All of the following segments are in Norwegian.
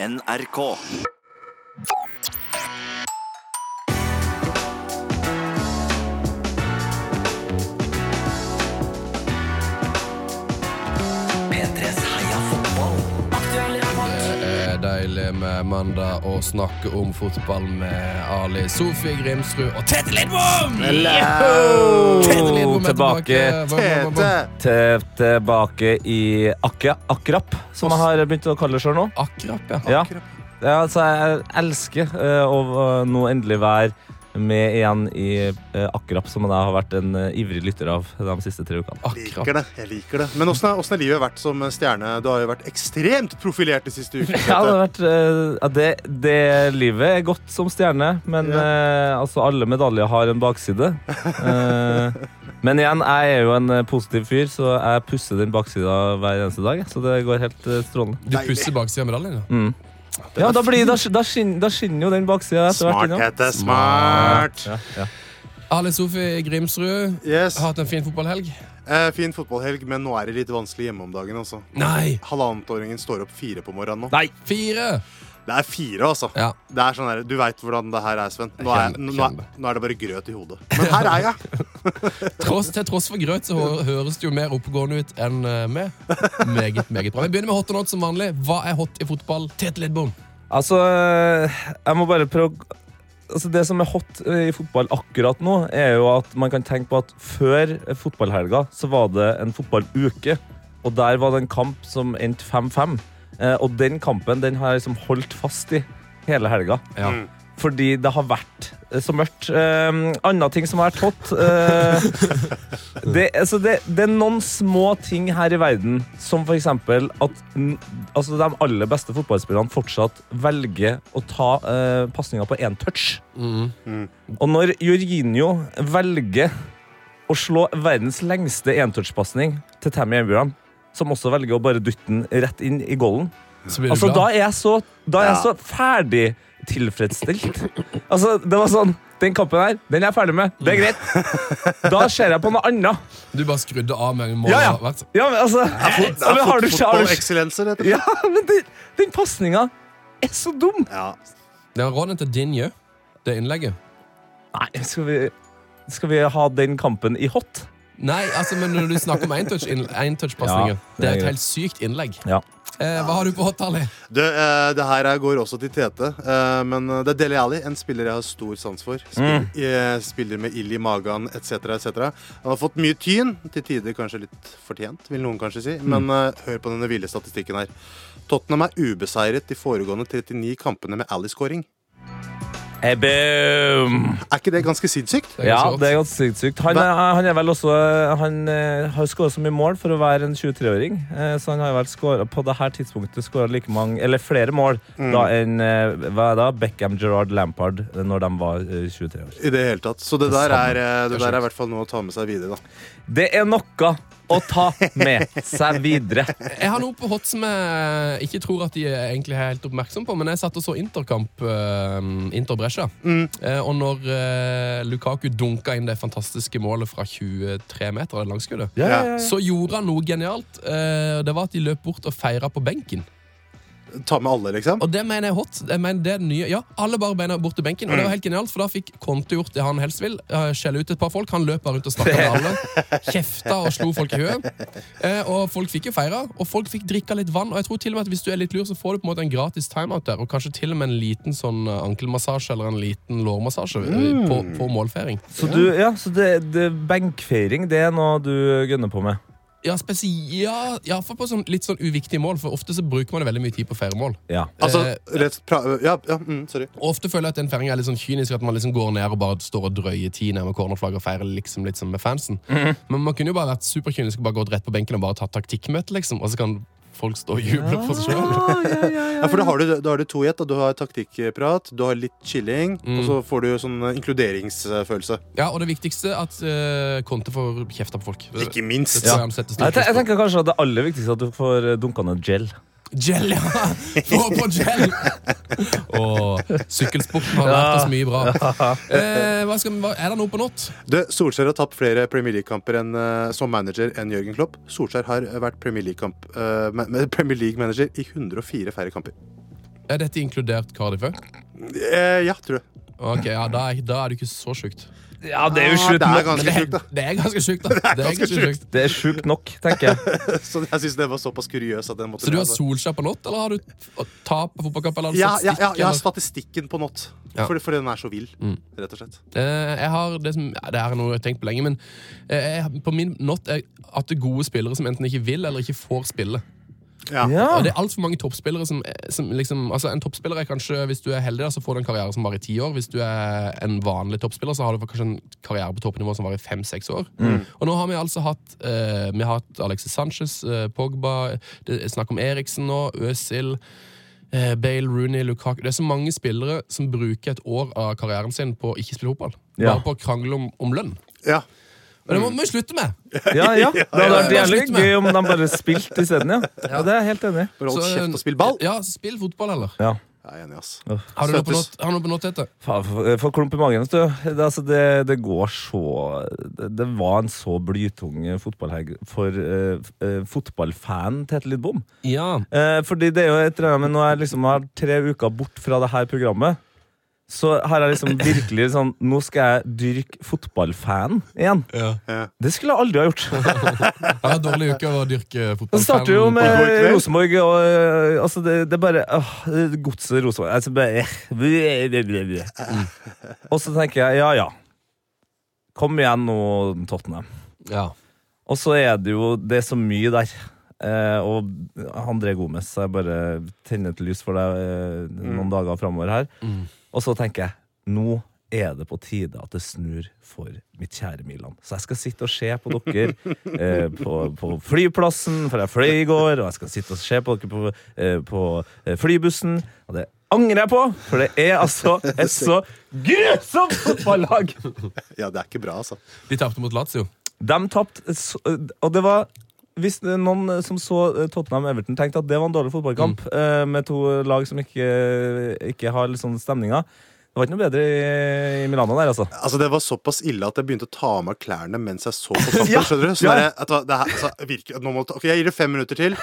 NRK. Mandag og snakke om fotball med Ali Sofie Grimsrud og Tete Lidbom! Tete Lidbom er Tilbake. Tete! Til, tilbake i Akra, Akrap, som jeg har begynt å kalle det sjøl nå. Akrap, ja. Ja. Ja, altså, jeg elsker eh, å nå endelig være med igjen i eh, Akrap, som jeg har vært en eh, ivrig lytter av de siste tre ukene. Akrap. liker det. jeg liker det Men åssen har, livet vært som stjerne? Du har jo vært ekstremt profilert de siste ukene. Ja, det, har vært, eh, det, det livet er godt som stjerne, men Ja. eh, altså, alle medaljer har en bakside. Eh, men igjen, jeg er jo en eh, positiv fyr, så jeg pusser den baksida hver eneste dag. Så det går helt eh, strålende. Du pusser baksida av medaljen, ja. Mm. Ja, da, blir, da, da, skinner, da skinner jo den baksida etter hvert. Smart, heter Smart. Ja, ja. Ali Sofie Grimsrud Yes. har hatt en fin fotballhelg. Eh, fin fotballhelg, men nå er det litt vanskelig hjemme om dagen. Altså. Nei! Halvannetåringen står opp fire på morgenen nå. Nei! Fire! Det er fire, altså. Ja. Det er sånn der, Du veit hvordan det her er, Sven. Nå er, Jeg nå, er, nå er det bare grøt i hodet. Men her er jeg. Tross, til tross for grøt så høres det jo mer oppegående ut enn eh, meg. Meget, meget bra. Vi begynner med hot og not som vanlig. Hva er hot i fotball? Tete Lidbom. Altså, jeg må bare prøve altså Det som er hot eh, i fotball akkurat nå, er jo at man kan tenke på at før fotballhelga så var det en fotballuke. Og der var det en kamp som endte 5-5. Eh, Og den kampen den har jeg liksom holdt fast i hele helga. Ja. Fordi det har vært eh, så mørkt. Eh, Andre ting som har vært hot eh, det, altså det, det er noen små ting her i verden, som for eksempel at altså de aller beste fotballspillerne fortsatt velger å ta eh, pasninger på én touch. Mm. Og når Jorginho velger å slå verdens lengste entouchpasning til Tammy Abraham, som også velger å bare dytte den rett inn i du Altså, da er jeg så, da er jeg så ferdig tilfredsstilt. Altså, det var sånn Den kampen her, den er jeg ferdig med. Det er greit. Da ser jeg på noe annet. Du bare skrudde av mange mål. Ja, ja. Ja, men altså ja, men har du fot- har du- fotballeksellenser, heter det. Ja, men den, den pasninga er så dum. Ja. Det er råden til Dinje, det innlegget. Nei, skal vi, skal vi ha den kampen i hot? Nei, altså, men når du snakker om eintouch-pasninger Ja, Det det er et helt sykt innlegg. Ja. Eh, hva har du på hot, Ali? Det, eh, det her er- går også til Tete, eh, men eh, det er Dele Alli, en spiller jeg har stor sans for. Spiller, eh, spiller med ild i magen etc. etc. Han har fått mye tyn, til tider kanskje litt fortjent, vil noen kanskje si. Men eh, hør på denne ville statistikken her. Tottenham er ubeseiret de foregående 39 kampene med Ally-scoring. Hey! Er ikke det ganske sinnssykt? Ja, det er ganske sykt sykt. Han, han er vel også Han eh, har skåra så mye mål for å være en 23-åring. eh, Så han har vel skåret, på det her tidspunktet skåra like mange, eller flere mål da enn eh, hva er det, Beckham, Gerard, Lampard når de var eh, 23 år. I det hele tatt. Så det der er, det Det er der er i hvert fall noe å ta med seg videre. da Det er noe å ta med seg videre. Jeg har noe på hot som jeg ikke tror at de er egentlig er helt oppmerksom på, men jeg satt og så Interkamp, uh, Inter Brescia. Uh, og når uh, Lukaku dunka inn det fantastiske målet fra 23 meter, det langskuddet, ja, så gjorde han noe genialt. Eh, det var at de løp bort og feira på benken. Ta med alle, liksom. Og det mener jeg er hot. Jeg mener det er nye. Ja, Alle bare beina bort til benken. Og det var helt genialt, for da fikk Konte gjort det han helst vil. eh, Skjelle ut et par folk. Han løp bare rundt og snakka med alle. Kjefta og slo folk i huet. Eh, og folk fikk jo feira, og folk fikk drikka litt vann. Og jeg tror til og med at hvis du er litt lur, så får du på en måte en gratis timeout der. Og kanskje til og med en liten sånn eh, ankelmassasje eller en liten lårmassasje mm. på, på målfeiring. Så, du, ja, så det, det, benkfeiring det er noe du gønner på med? Ja, ja, ja, for på sånn, litt sånn uviktige mål, for ofte så bruker man veldig mye tid på feiremål. Ja. Altså, Eh, rett pra ja, ja, mm, sorry. Og ofte føler jeg at den feiringa er litt sånn kynisk, at man liksom går ned og bare står og drøyer tid nærme cornerflagget og feirer liksom litt som med fansen. Men man kunne jo bare vært superkynisk og bare gått rett på benken og bare tatt taktikkmøte, liksom. Og så kan folk stå og juble for seg sjøl. Ja, for da har du, da har du to i ett. Du har taktikkprat, du har litt chilling, Mm. og så får du sånn eh, inkluderingsfølelse. Ja, og det viktigste er at uh, Conte får kjefta på folk. Ikke minst. Ja. jeg Jeg, tenker kanskje at det aller viktigste er at du får eh, dunka ned gel. Gel, ja! Få på gel! Og sykkelsporten har lært oss mye bra. Eh, hva skal, hva, er det noe på nått? Du, Solskjær har tapt flere Premier League-kamper eh, som manager enn Jørgen Klopp. Solskjær har vært Premier League-manager uh, League eh, Premier League i 104 færre kamper. Er dette inkludert Cardiff òg? Eh, ja, tror jeg. Ok, ja, da er, da er det ikke så sjukt. Ja, det er jo Ah, sjukt det er ganske sjukt, da. det er ganske sjukt, da. Det er ganske sjukt. Det er sjukt nok, tenker jeg. Så jeg syns det var såpass kuriøst at den måtte Så du har altså. Solskjær på Not, eller har du tap på fotballkamp? Eller ja, ja, ja, jeg har statistikken på not. Ja. Fordi, fordi den er så vill, Mm. rett og slett. Eh, jeg har det som ja, Det er noe jeg har tenkt på lenge, men eh, jeg, på min not er at det er gode spillere som enten ikke vil eller ikke får spille. Ja. Ja. Og det er altfor mange toppspillere som, som liksom Altså En toppspiller er kanskje, hvis du er heldig, da, så får du en karriere som varer i ti år. Hvis du er en vanlig toppspiller, så har du kanskje en karriere på toppnivå som varer i fem-seks år. Og nå har vi altså hatt eh, Vi har hatt Alexis Sanchez, eh, Pogba, det er snakk om Eriksen nå, Øzil. eh, Bale, Rooney, Lukaku Det er så mange spillere som bruker et år av karrieren sin på å ikke spille fotball. Ja. Bare på å krangle om, om lønn. ja. Og det må vi slutte med! Ja, ja. Det hadde vært jævlig gøy om de bare spilte isteden, ja. ja. Det er jeg helt enig i. Bare hold kjeft og spill ball. Ja, spill fotball, heller. Ja. Jeg er enig, ass. Har du noe på not- har noe på For klump i magen. du. Det, altså, det, det går så det, det var en så blytung fotballhelg for uh, fotballfan Tete Lidbom. Ja. Uh, fordi det er jo et eller annet med Når jeg liksom har tre uker bort fra det her programmet, så har jeg liksom virkelig sånn Nå skal jeg dyrke fotballfan igjen. ja. Ja. Det skulle jeg aldri ha gjort. Er en dårlig uke å dyrke fotballfan. Det starter jo med Rosenborg og øh, altså det, det er bare åh, Godset Rosenborg altså bare, Og så tenker jeg ja, ja. Kom igjen nå, Tottenham. Ja. Og så er det jo Det er så mye der. Eh, og André Gomez, jeg bare tenner et lys for deg eh, noen dager framover her. Mm. Og så tenker jeg nå er det på tide at det snur for mitt kjære Milan. Så jeg skal sitte og se på dere eh, på, på flyplassen, for jeg fløy i går, og jeg skal sitte og se på dere på, eh, på eh, flybussen. Og det angrer jeg på, for det er altså et så grusomt fotballag! ja, det er ikke bra, altså. De tapte mot Lazio. De tapte, og det var hvis noen som så eh, Tottenham-Everton tenkte at det var en dårlig fotballkamp mm. med to lag som ikke, ikke har litt sånn stemninger Det var ikke noe bedre i, Milano der, altså. Altså Det var såpass ille at jeg begynte å ta av meg klærne mens jeg så på kampen. Ja, skjønner du? Så ja. der, du det her, altså, virker, nå må, ok, Jeg gir det fem minutter til,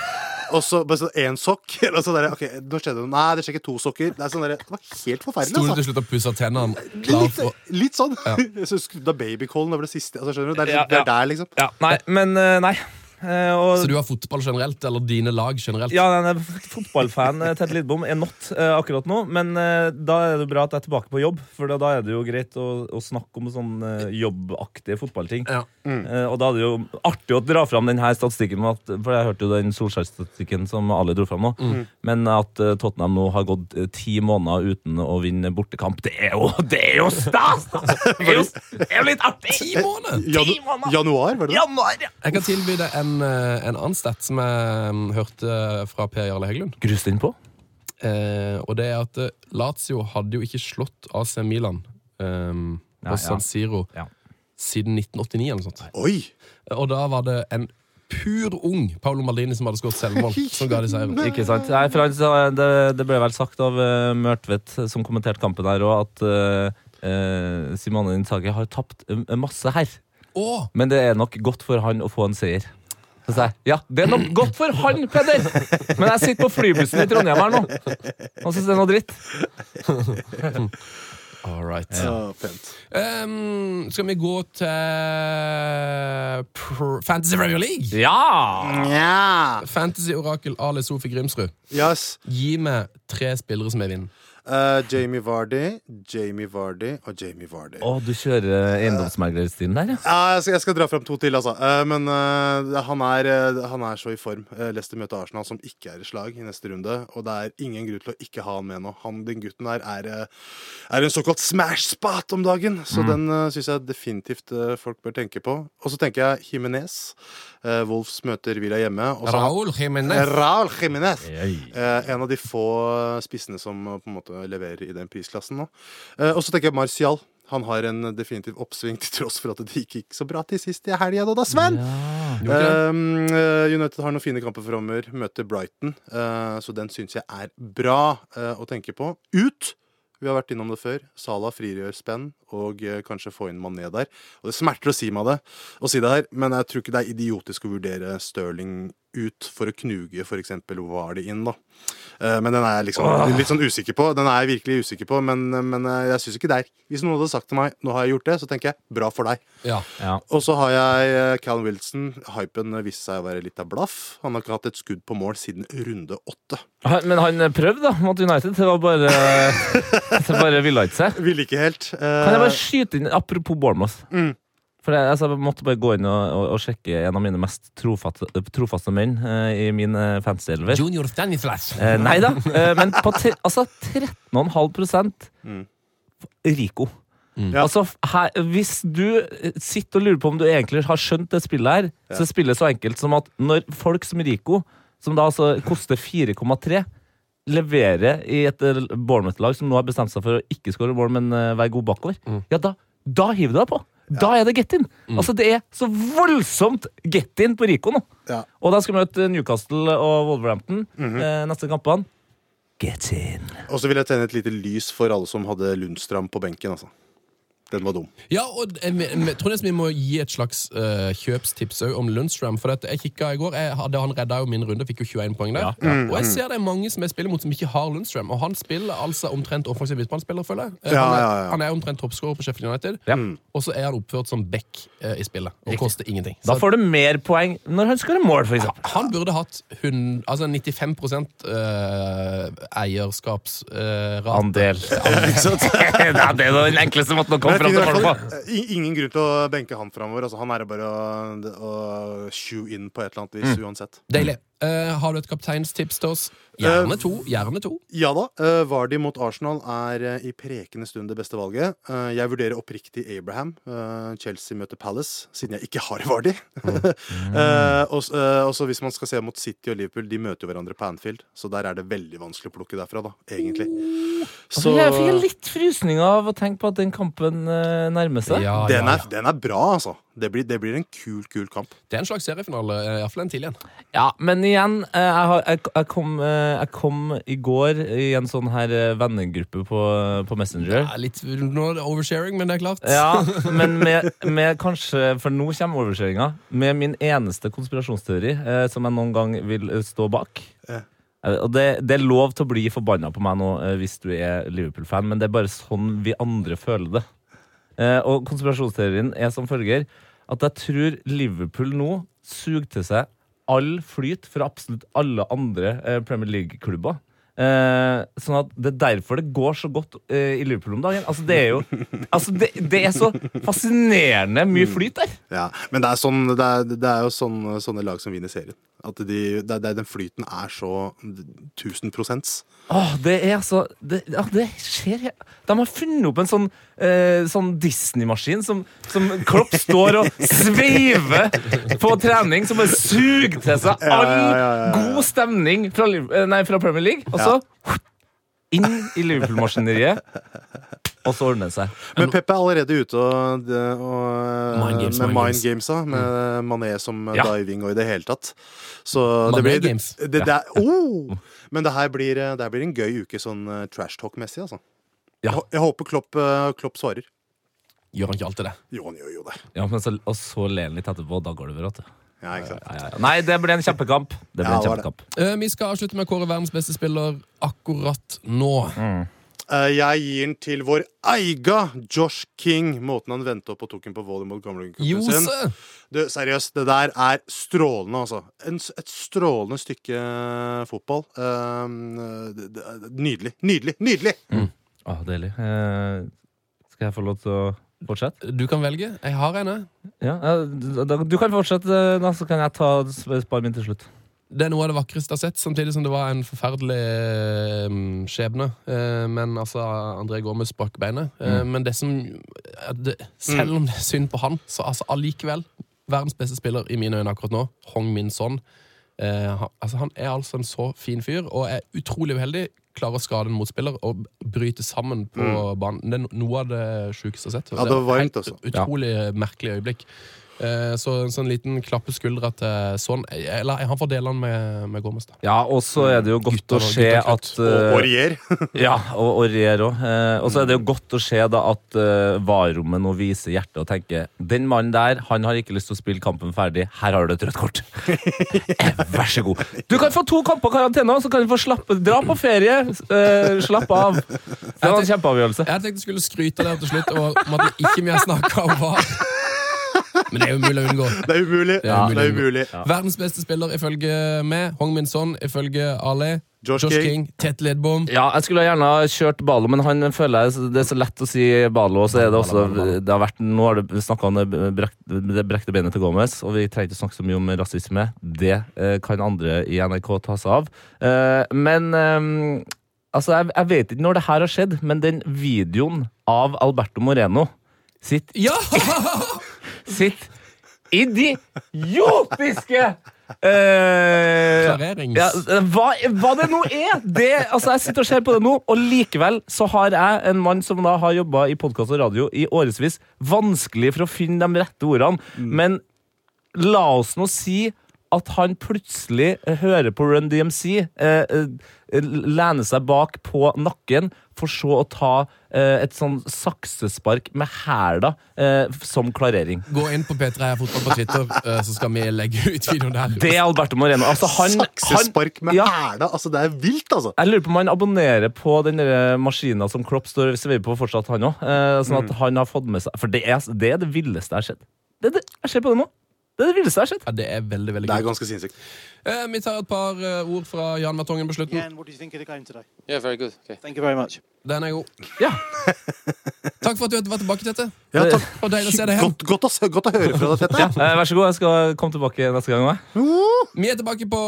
og så bare sånn én sokk. Og så der, ok, nå skjedde det Nei, det skjer ikke to sokker. Det, er sånn der, det var helt Sto forferdelig. du Altså. til slutt og pussa tennene? Litt, litt sånn. Ja. Så skrudd av babycallen over det siste. Altså, skjønner du? Det er, Ja, det er der, liksom. Ja, nei, men eh, nei. Eh, og, Så du har fotball generelt, eller dine lag generelt? ja, den er fotballfan Tete Lidbom er not eh, akkurat nå, men eh, da er det bra at jeg er tilbake på jobb, for da, da er det jo greit å, å snakke om sånn eh, jobbaktige fotballting. Ja. Eh, og da er det jo artig å dra fram denne statistikken, med at, for jeg hørte jo den Solskjær-statistikken som Ali dro fram nå, men at eh, Tottenham nå har gått eh, ti måneder uten å vinne bortekamp, det er jo, det er jo stas! Det er jo, det er jo litt artig! Ti måneder! Ti måneder! januar, var det det? Januar, ja! Jeg kan tilby deg en, eh, en annen stat som jeg mm, hørte fra Per Jarle Heggelund. Grust på. Eh, og det er at eh, Lazio hadde jo ikke slått AC Milan eh, Ja, på ja. San Siro Ja. siden 1989 eller noe sånt. Oi! Og da var det en pur ung Paolo Maldini som hadde skåret selvmål, som ga de seieren. Ikke sant? Nei, Frans, det, det ble vel sagt av uh, Mørtvedt, som kommenterte kampen her òg, at uh, Simone Inzaghi har tapt eh, masse her. Å! Men det er nok godt for han å få en seier. Så sa jeg, ja, det er nok godt for han, Peder! Men jeg sitter på flybussen i Trondheim her nå og syns det er noe dritt. All right. Ja, pent. Ehm, skal vi gå til uh, Fantasy Premier League? Ja! Nja. Fantasy-orakel Ali Sofie Grimsrud. Yes. Gi meg tre spillere som er vinnen. Uh, Jamie Vardy, Jamie Vardy og Jamie Vardy. Å, du kjører eiendomsmeglerstilen der, ja? Uh, jeg, skal, jeg skal dra fram to til, altså. Uh, men eh, han, er, eh, han er så i form. Uh, Leicester møter Arsenal, som ikke er i slag i neste runde. Og det er ingen grunn til å ikke ha han med nå. Han, Den gutten der er, eh, er en såkalt smash spot om dagen. Så den uh, syns jeg definitivt eh, folk bør tenke på. Og så tenker jeg Jimenez. Uh, Wolfs møter Villa hjemme. Raúl Jiménez. Raúl Jimenez. Hey. Eh, en av de få spissene som eh, på en måte leverer i den prisklassen nå. Eh, og så tenker jeg Martial. Han har en definitiv oppsving til tross for at det gikk ikke så bra til sist i helga, da, Sven. Um, eh, United har noen fine kamper framover. Møter Brighton. Uh, så den syns jeg er bra uh, å tenke på. Ut! Vi har vært innom det før. Salah frigjør spenn, og kanskje få inn Mané der. Og Det smerter å si, meg det, å si det her, men jeg tror ikke det er idiotisk å vurdere Stirling ut for å knuge f.eks. Vardy inn. da. Eh, men den er liksom litt sånn usikker på. Den er jeg virkelig usikker på, men, men eh, jeg syns ikke det er Hvis noen hadde sagt til meg nå har jeg gjort det, så tenker jeg bra for deg. Ja. Ja. Og så har jeg eh, Callum Wilson. Hypen viste seg å være litt av blaff. Han har ikke hatt et skudd på mål siden runde åtte. Men han prøvde da mot United. Det var bare Det bare ville ikke seg. Ville ikke helt. Eh, Kan jeg bare skyte inn Apropos Bournemouth. Mm. For jeg, altså, jeg måtte bare gå inn og, og, og sjekke en av mine mest trofaste, trofaste menn eh, i min uh, fantasy-elver. Junior Stanislas. Eh, nei da, eh, men på tre, altså 13,5 Mm. Rico. Mm. Ja. Altså, her, hvis du eh, sitter og lurer på om du egentlig har skjønt det spillet her, så er spillet så enkelt som at når folk som Rico, som da altså koster 4,3 leverer i et eh, Bournemouth-lag som nå har bestemt seg for å ikke skåre mål, men eh, være god bakover, Mm. ja, da, da hiver du deg på. Da er det get in. Altså, det er så voldsomt get in på Rico nå. Ja. Og da skal vi møte Newcastle og Wolverhampton Mhm. eh, neste kampene. Get in. Og så vil jeg tenne et lite lys for alle som hadde Lundstrand på benken. altså. Den var dum. Ja, og jeg, tror nesten vi må gi et slags uh, kjøpstips om Lundstram. For at jeg kikka i går, jeg hadde, Han redda jo min runde, fikk jo 21 poeng der. Ja, Og jeg ser det er mange som jeg spiller mot som ikke har Lundstram. Og han spiller altså omtrent offensiv midtbanespiller, føler jeg. Eh, Ja, han, er, ja, ja. han er omtrent toppskårer på Sheffield United. Ja. Og så er han oppført som back uh, i spillet og koster ingenting. Da får du mer poeng når han skårer mål, for eksempel. han burde hatt 100, altså 95 uh, eierskapsrate. Andel. ja, det er den enkleste måten å komme til finner i hvert fall, ingen grunn til å benke han framover. Altså, han er bare å, å shoe inn på et eller annet vis uansett. Deilig. Eh, har du et kapteinstips til oss? Gjerne to. Gjerne to. Ja da. Uh, Vardy mot Arsenal er eh, i prekende stund det beste valget. Eh, jeg vurderer oppriktig Abraham. Eh, Chelsea møter Palace, siden jeg ikke har Vardy. Eh, og eh, så hvis man skal se mot City og Liverpool, de møter jo hverandre på Anfield. Så der er det veldig vanskelig å plukke derfra, da, egentlig. Altså, jeg fikk litt frysning av å tenke på at den kampen eh, nærmer seg. Ja, den, er, ja. den er bra, altså. Det blir, det blir en kul, kul kamp. Det er en slags seriefinale. eh, Iallfall en til igjen. Ja, men igjen, eh, jeg, har, jeg, jeg, kom, eh, jeg kom i går i en sånn her eh, vennegruppe på, på Messenger. Ja, litt er oversharing, men det er klart. Ja, men med, med kanskje For nå kommer oversharinga. Med min eneste konspirasjonsteori eh, som jeg noen gang vil stå bak. Ja. Og det, det er lov til å bli forbanna på meg nå hvis du er Liverpool-fan, men det er bare sånn vi andre føler det. Eh, og konspirasjonsteorien er som følger at jeg tror Liverpool nå suger til seg all flyt fra absolutt alle andre eh, Premier League-klubber. Eh, sånn at Det er derfor det går så godt eh, i Liverpool om dagen. Altså Det er jo altså det, det er så fascinerende mye flyt der. Ja, Men det er, sånn, det er, det er jo sånn, sånne lag som vinner serien. At de, det, det, den flyten er så 1000 prosents. Åh, det er altså Det, det skjer De har funnet opp en sånn, eh, sånn Disney-maskin som, som Klopp står og sveiver på trening, som bare suger til seg all ja, ja, ja, ja. god stemning fra, eh, nei, fra Premier League. Og så inn i Liverpool-maskineriet. Og så ordner det seg. Men Pep er allerede ute og, og Mind games, med mind mind games. gamesa, med Mané som Ja. diving og i det hele tatt. Så Mané det blir, games. det, det er, oh! Men det her blir, det her blir en gøy uke sånn eh, trash talk-messig, altså. Ja. Jeg, jeg håper Klopp, eh, Klopp svarer. Gjør han ikke alltid det? Jo, han gjør jo det. Ja, men så, og så ler han litt etterpå, og da går det over. vet. Ja, ikke sant? Ja, ja, ja. Nei, det ble en kjempekamp. Det ble Ja, en det det. kjempekamp. Eh, vi skal avslutte med å kåre verdens beste spiller akkurat nå. Eh, jeg gir den til vår eiga Josh King. Måten han vendte opp og tok den på volley sin. Jose! Du, seriøst, det der er strålende, altså. En, et strålende stykke fotball. Uh, nydelig. Nydelig! Nydelig! Å, deilig. Uh, skal jeg få lov til å fortsette? Du kan velge. Jeg har en. jeg. Ja, uh, du kan fortsette, da, så kan jeg ta sparen min til slutt. Det er noe av det vakreste jeg har sett, samtidig som det var en forferdelig eh, skjebne. Eh, men altså, André Gomez brakk beinet. Eh, Men det som det, Selv om det er synd på han, så altså allikevel Verdens beste spiller i mine øyne akkurat nå, Hong Min Son. Eh, han, altså, han er altså en så fin fyr, og er utrolig uheldig. Klarer å skade en motspiller og bryte sammen på banen. Det er noe av det sjukeste jeg har sett. Ja, det var varmt, helt altså. Utrolig merkelig øyeblikk. Eh, så en sånn liten klappe skuldra til sånn Eller han får dele den med, med Gomez, da. Ja, og så er det jo godt gutter, å og se at krutt. eh, Og Aurier. Ja, og, Aurier Rier òg. Eh, og så er det jo godt å se da at uh, VAR-rommet nå viser hjertet og tenker Den mannen der han har ikke lyst til å spille kampen ferdig. Her har du et rødt kort. Vær så god. Du kan få to kamper karantene, så kan du få slappe Dra på ferie. Uh, slapp av. Det var en kjempeavgjørelse. Jeg tenkte jeg skulle skryte av det til slutt, og om at vi ikke mer snakka om VAR. Men det er umulig å unngå. Det er umulig. Det er Det er umulig. Verdens beste spiller ifølge meg, Hong Min Son ifølge Ali. Josh King. Tett Ledbom. Ja, jeg skulle gjerne ha kjørt Balo, men han føler jeg det er så lett å si Balo. Og så er det også det har vært, Nå har det snakka om det, brek, det brekte benet til Gomez, og vi trenger ikke snakke så mye om rasisme. Det eh, kan andre i NRK ta seg av. Eh, men eh, altså, jeg, jeg vet ikke når det her har skjedd, men den videoen av Alberto Moreno sitt Ja! sitt idiotiske eh, Klarerings. ja, hva, hva det nå er! Det, altså jeg sitter og ser på det nå, og likevel så har jeg, en mann som da har jobba i podkast og radio i årevis, vanskelig for å finne de rette ordene. Men la oss nå si at han plutselig eh, hører på Run DMC, eh, eh, lener seg bak på nakken, for så å ta eh, et sånn saksespark med hæla eh, som klarering. Gå inn på P3 Fotball på Twitter, eh, så skal vi legge ut videoen der. Det er Alberto Moreno. Altså, han, Saksespark med ja. hæla. Altså, det er vilt, altså. Jeg lurer på om han abonnerer på den maskina som Klopp står og serverer på fortsatt, han òg. Eh, sånn at han har fått med seg For det er det, er det villeste jeg har sett. Det er det, jeg ser på det nå. Det er det villeste jeg har sett. Ja, det er veldig, veldig Det er kult. ganske sinnssykt. Eh, vi tar et par eh, ord fra Jan Vertongen på slutten. Jan, what do you think of the game today? Yeah, very good. Okay. Thank you very much. Den er god. Ja. Takk for at du var tilbake, Tete. Ja, takk. Og deilig å se deg igjen. Godt, godt, å, godt å høre fra deg, Tete. Ja, eh, vær så god. Jeg skal komme tilbake neste gang. også. Vi er tilbake på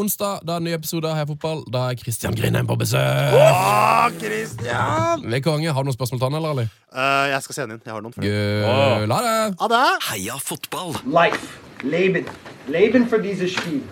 onsdag. Da er det ny episode av Heia Fotball. Da er Kristian Grindheim på besøk. Å, Christian! Vi er konge. Har du noen spørsmål til han, eller? Ali? Eh, jeg skal sende inn. Jeg har noen. for deg. La det! Ha det! Heia fotball! Life. Leben. Leben für dieses Spiel.